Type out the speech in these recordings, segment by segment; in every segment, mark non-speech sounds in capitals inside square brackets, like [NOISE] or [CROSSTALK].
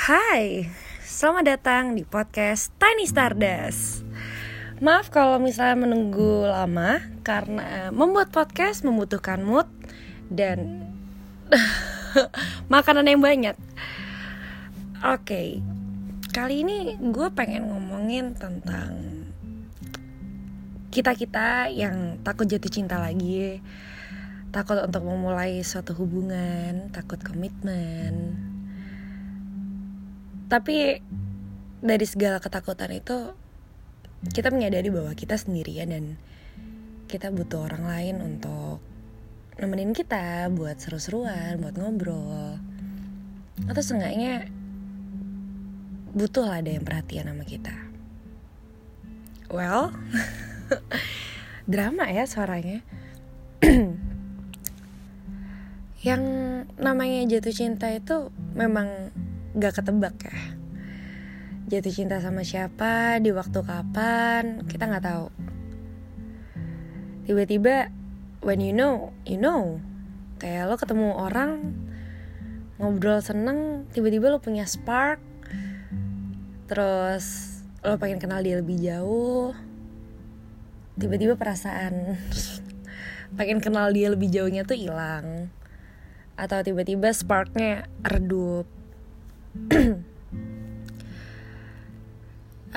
Hai, selamat datang di podcast Tiny Stardust. Maaf kalau misalnya menunggu lama karena membuat podcast membutuhkan mood dan [LAUGHS] makanan yang banyak. Oke, kali ini gue pengen ngomongin tentang kita-kita yang takut jatuh cinta lagi, takut untuk memulai suatu hubungan, takut komitmen. Tapi dari segala ketakutan itu kita menyadari bahwa kita sendirian dan kita butuh orang lain untuk nemenin kita buat seru-seruan, buat ngobrol. Atau seenggaknya butuh lah ada yang perhatian sama kita. Well, [LAUGHS] drama ya suaranya. [CLEARS THROAT] yang namanya jatuh cinta itu memang gak ketebak ya. Jatuh cinta sama siapa di waktu kapan kita nggak tahu. Tiba-tiba when you know you know. Kayak lo ketemu orang ngobrol seneng tiba-tiba lo punya spark. Terus lo pengen kenal dia lebih jauh. Tiba-tiba perasaan [LAUGHS] pengen kenal dia lebih jauhnya tuh hilang. Atau tiba-tiba sparknya redup [CLEARS THROAT]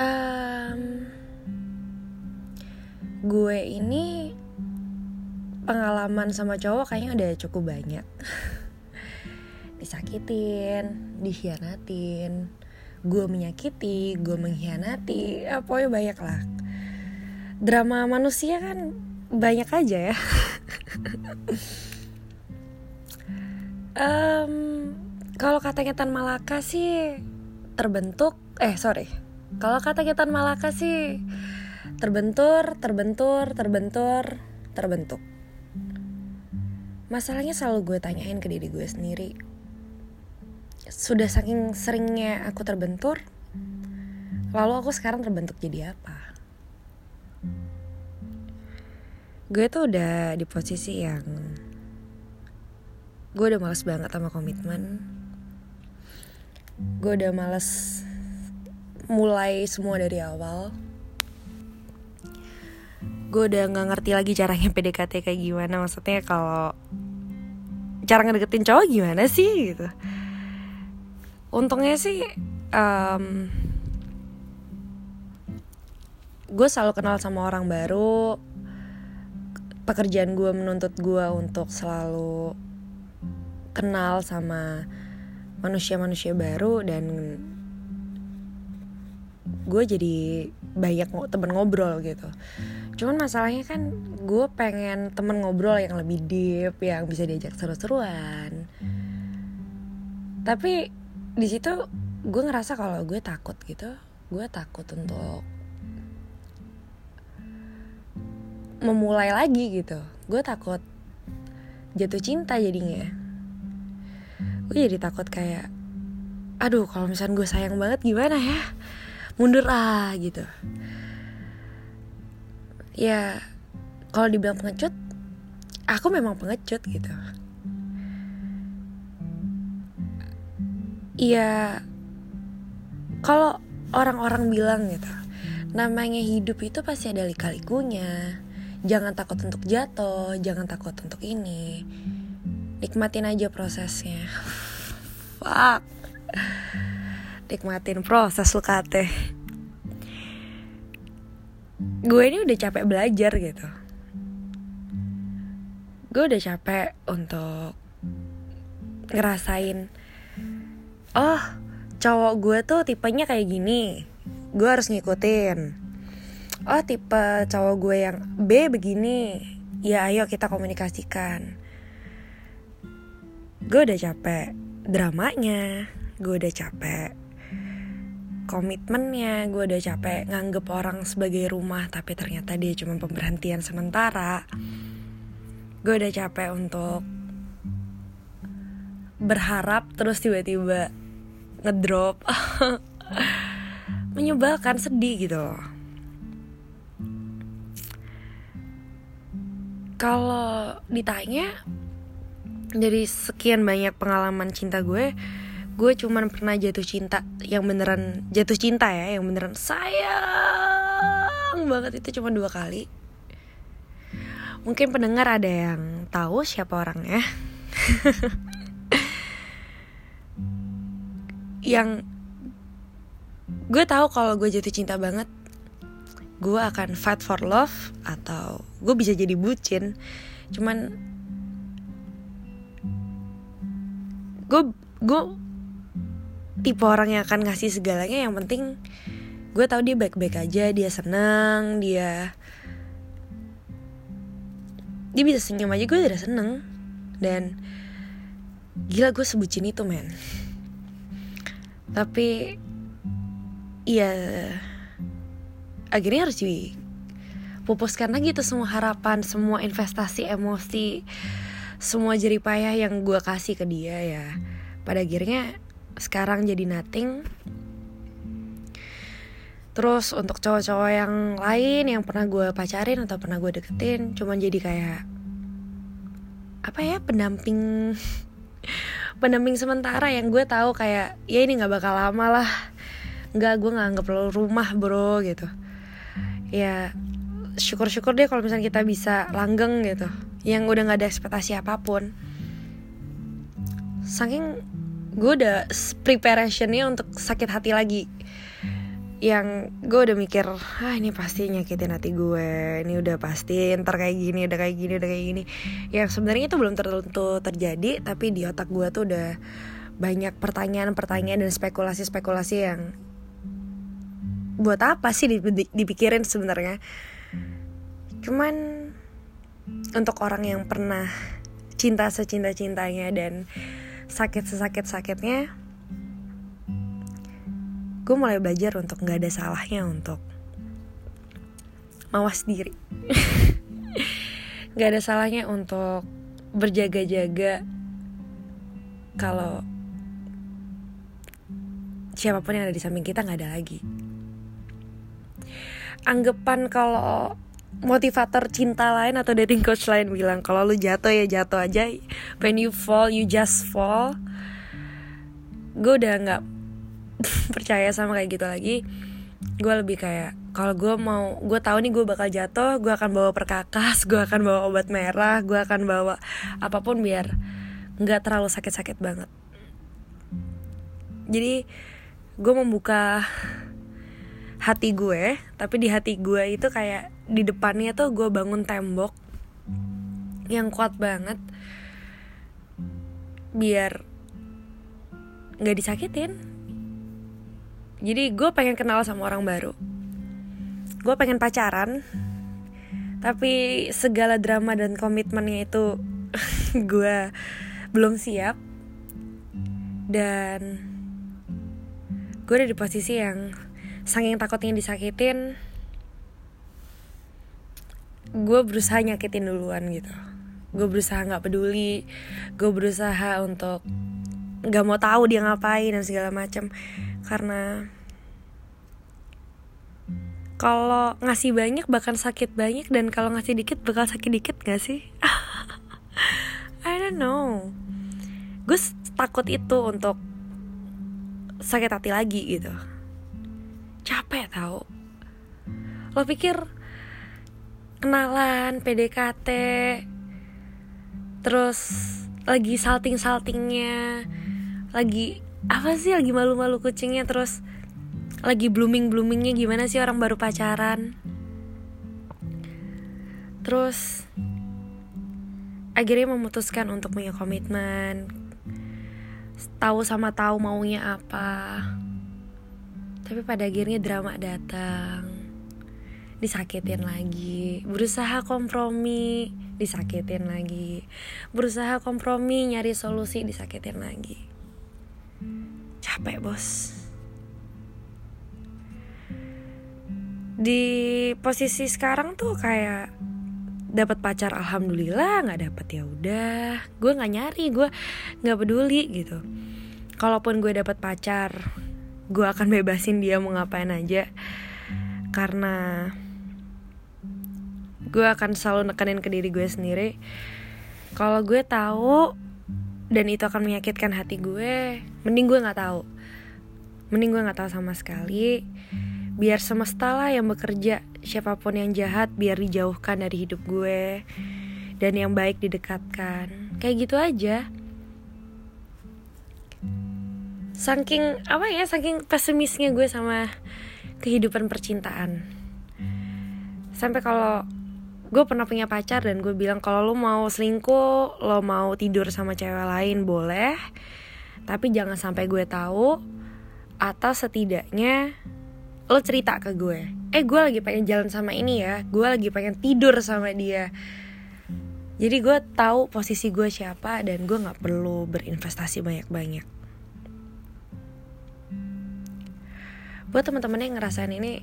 um, gue ini pengalaman sama cowok kayaknya udah cukup banyak. [LAUGHS] Disakitin dikhianatin gue menyakiti gue mengkhianati. Ya, pokoknya banyak lah. Drama manusia kan banyak aja ya. [LAUGHS] Um, kalau katanya Tan Malaka sih terbentuk eh sorry. Kalau katanya Tan Malaka sih terbentur terbentur terbentur terbentuk. Masalahnya selalu gue tanyain ke diri gue sendiri. Sudah saking seringnya aku terbentur lalu aku sekarang terbentuk jadi apa? Gue tuh udah di posisi yang gue udah males banget sama komitmen gue udah males mulai semua dari awal. Gue udah nggak ngerti lagi caranya PDKT kayak gimana. Maksudnya kalau cara ngedeketin cowok gimana sih gitu. Untungnya sih um, gue selalu kenal sama orang baru. Pekerjaan gue menuntut gue untuk selalu kenal sama manusia-manusia baru dan gue jadi banyak temen ngobrol gitu. Cuman masalahnya kan gue pengen temen ngobrol yang lebih deep yang bisa diajak seru-seruan. Tapi di situ gue ngerasa kalau gue takut gitu gue takut untuk memulai lagi gitu. Gue takut jatuh cinta jadinya gue jadi takut kayak aduh kalau misalnya gue sayang banget gimana ya? Mundur ah gitu. Ya kalau dibilang pengecut aku memang pengecut gitu. Iya kalau orang-orang bilang gitu namanya hidup itu pasti ada lika-likunya. Jangan takut untuk jatuh jangan takut untuk ini nikmatin aja prosesnya. Fuck. Nikmatin proses lu kate gue ini udah capek belajar gitu. Gue udah capek untuk ngerasain oh cowok gue tuh tipenya kayak gini. Gue harus ngikutin. Oh tipe cowok gue yang B begini. Ya ayo kita komunikasikan gue udah capek dramanya gue udah capek komitmennya gue udah capek nganggep orang sebagai rumah tapi ternyata dia cuma pemberhentian sementara. Gue udah capek untuk berharap terus tiba-tiba ngedrop [LAUGHS] menyebalkan sedih gitu loh. Kalau ditanya dari sekian banyak pengalaman cinta gue gue cuman pernah jatuh cinta yang beneran jatuh cinta ya yang beneran sayang banget. Itu cuma dua kali. Mungkin pendengar ada yang tahu siapa orangnya. [LAUGHS] Yang gue tahu kalau gue jatuh cinta banget gue akan fight for love atau gue bisa jadi bucin. Cuman gue gue tipe orang yang akan ngasih segalanya yang penting gue tahu dia baik-baik aja dia senang dia dia bisa senyum aja gue udah seneng. Dan gila gue sebutin itu men. Tapi ya akhirnya harus dipupuskan lagi tuh semua harapan semua investasi emosi semua jeripayah yang gue kasih ke dia ya. Pada akhirnya sekarang jadi nothing. Terus untuk cowok-cowok yang lain yang pernah gue pacarin atau pernah gue deketin Cuman jadi kayak Apa ya pendamping [LAUGHS] Pendamping sementara yang gue tahu kayak Ya ini gak bakal lama lah. Enggak gue gak anggap lo rumah bro gitu. Ya syukur-syukur deh kalau misalnya kita bisa langgeng gitu Yang udah gak ada ekspektasi apa pun. Saking gue udah preparationnya untuk sakit hati lagi. Yang gue udah mikir ah ini pasti nyakitin hati gue. Ini udah pasti ntar kayak gini udah kayak gini udah kayak gini. Yang sebenarnya itu belum tentu terjadi tapi di otak gue tuh udah banyak pertanyaan-pertanyaan dan spekulasi-spekulasi yang buat apa sih dipikirin sebenarnya? Cuman untuk orang yang pernah cinta secinta cintanya dan sakit sesakit sakitnya gue mulai belajar untuk nggak ada salahnya untuk mawas diri. [LAUGHS] Nggak ada salahnya untuk berjaga-jaga kalau siapa pun yang ada di samping kita nggak ada lagi. Anggapan kalau motivator cinta lain atau dating coach lain bilang kalau lu jatuh ya jatuh aja. When you fall you just fall. Gue udah nggak [LAUGHS] percaya sama kayak gitu lagi. Gue lebih kayak kalau gue mau gue tahu nih gue bakal jatuh gue akan bawa perkakas gue akan bawa obat merah gue akan bawa apa pun biar nggak terlalu sakit-sakit banget. Jadi gue membuka hati gue tapi di hati gue itu kayak di depannya tuh gue bangun tembok yang kuat banget biar nggak disakitin. Jadi gue pengen kenal sama orang baru. Gue pengen pacaran tapi segala drama dan komitmennya itu [LAUGHS] gue belum siap. Dan gue ada di posisi yang saking takutnya disakitin gue berusaha nyakitin duluan gitu. Gue berusaha nggak peduli. Gue berusaha untuk nggak mau tahu dia ngapain dan segala macam karena kalau ngasih banyak bakal sakit banyak dan kalau ngasih dikit bakal sakit dikit gak sih? [LAUGHS] I don't know. Gue takut itu untuk sakit hati lagi gitu. Capek tau. Lo pikir kenalan PDKT terus lagi salting saltingnya lagi apa sih lagi malu-malu kucingnya terus lagi blooming bloomingnya gimana sih orang baru pacaran? Terus akhirnya memutuskan untuk punya komitmen. Tahu sama tahu maunya apa. Tapi pada akhirnya drama datang disakitin lagi. Berusaha kompromi disakitin lagi. Berusaha kompromi nyari solusi disakitin lagi. Capek bos. Di posisi sekarang tuh kayak dapat pacar alhamdulillah nggak dapet ya udah. Gue nggak nyari gue nggak peduli gitu. Kalaupun gue dapat pacar gue akan [LAUGHS] bebasin dia mau ngapain aja. Karena gue akan selalu nekenin ke diri gue sendiri. Kalau gue tahu dan itu akan menyakitkan hati gue mending gue nggak tahu. Mending gue nggak tahu sama sekali. Biar semesta lah yang bekerja. Siapa pun yang jahat biar dijauhkan dari hidup gue. Dan yang baik didekatkan. Kayak gitu aja. Saking apa ya saking pesimisnya gue sama kehidupan percintaan. Sampai kalau gue pernah punya pacar dan gue bilang kalau lo mau selingkuh lo mau tidur sama cewek lain boleh. Tapi jangan sampai gue tahu atau setidaknya lo cerita ke gue. Eh gue lagi pengen jalan sama ini ya. Gue lagi pengen tidur sama dia. Jadi gue tahu posisi gue siapa dan gue nggak perlu berinvestasi banyak-banyak. Buat teman-teman yang ngerasain ini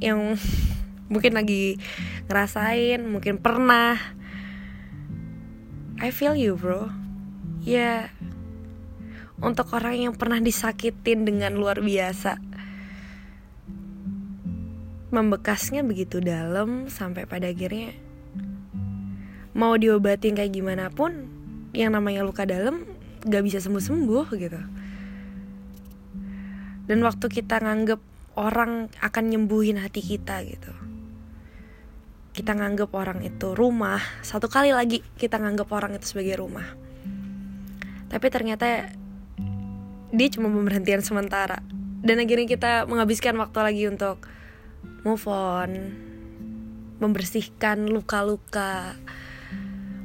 yang mungkin lagi ngerasain mungkin pernah. I feel you bro. Ya untuk orang yang pernah disakitin dengan luar biasa membekasnya begitu dalam sampai pada akhirnya mau diobatin kayak gimana pun yang namanya luka dalam gak bisa sembuh-sembuh gitu. Dan waktu kita nganggep orang akan nyembuhin hati kita gitu kita nganggep orang itu rumah satu kali lagi kita nganggep orang itu sebagai rumah. Tapi ternyata dia cuma pemberhentian sementara. Dan akhirnya kita menghabiskan waktu lagi untuk move on membersihkan luka-luka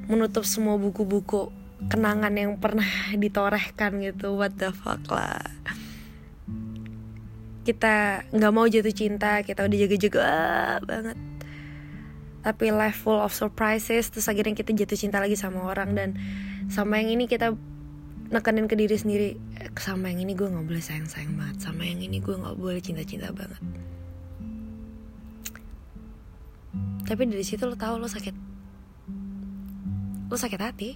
menutup semua buku-buku kenangan yang pernah ditorehkan gitu. What the fuck lah. Kita nggak mau jatuh cinta kita udah jaga-jaga banget tapi life full of surprises terus akhirnya kita jatuh cinta lagi sama orang dan sama yang ini kita nekenin ke diri sendiri. Eh, sama yang ini gue nggak boleh sayang sayang banget sama yang ini gue nggak boleh cinta cinta banget. Tapi dari situ lo tahu lo sakit lo sakit hati.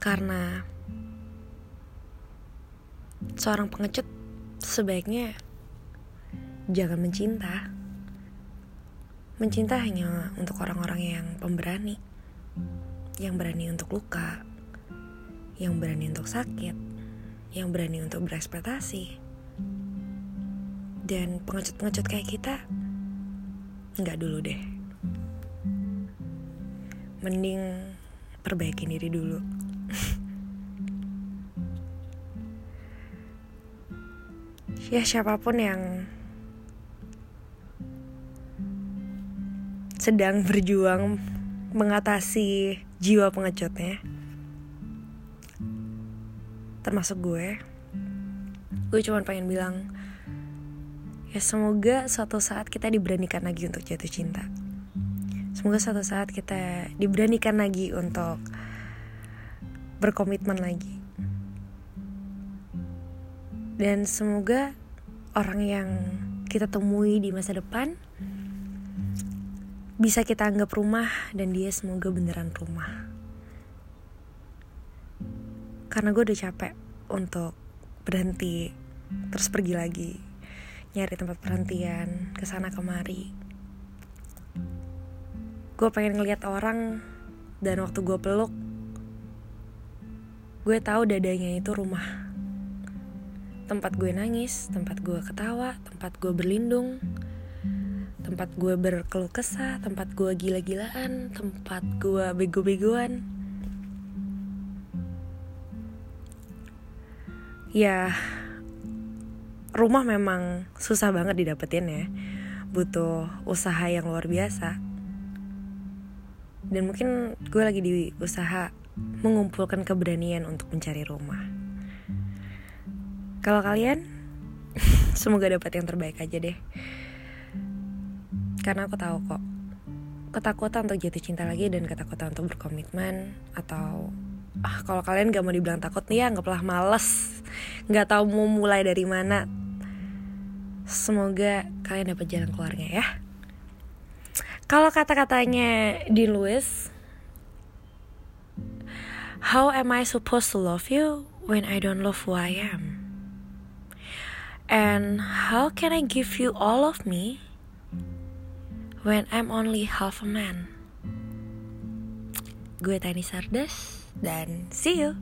Karena seorang pengecut sebaiknya jangan mencinta. Mencinta hanya untuk orang-orang yang pemberani, yang berani untuk luka, yang berani untuk sakit, yang berani untuk berekspektasi. Dan pengecut-pengecut kayak kita, nggak dulu deh. Mending perbaiki diri dulu. [LAUGHS] ya siapa pun yang sedang berjuang mengatasi jiwa pengecutnya. Termasuk gue. Gue cuma pengen bilang ya semoga suatu saat kita diberanikan lagi untuk jatuh cinta. Semoga suatu saat kita diberanikan lagi untuk berkomitmen lagi. Dan semoga orang yang kita temui di masa depan bisa kita anggap rumah dan dia semoga beneran rumah. Karena gue udah capek untuk berhenti terus pergi lagi nyari tempat perhentian ke sana kemari. Gue pengen ngeliat orang dan waktu gue peluk gue tahu dadanya itu rumah tempat gue nangis, tempat gue ketawa, tempat gue berlindung, tempat gue berkeluh kesah, tempat gue gila-gilaan, tempat gue bego-begoan. Ya, rumah memang susah banget didapetin ya. Butuh usaha yang luar biasa. Dan mungkin gue lagi di usaha mengumpulkan keberanian untuk mencari rumah. Kalau kalian, [LAUGHS] semoga dapat yang terbaik aja deh. Karena aku tahu kok, ketakutan untuk jatuh cinta lagi dan ketakutan untuk berkomitmen atau ah kalau kalian gak mau dibilang takut nih ya anggaplah males, nggak tahu mau mulai dari mana. Semoga kalian dapat jalan keluarnya ya. Kalau kata-katanya di Lewis, How am I supposed to love you when I don't love who I am? And how can I give you all of me when I'm only half a man? Gue Tani Sardas. dan see you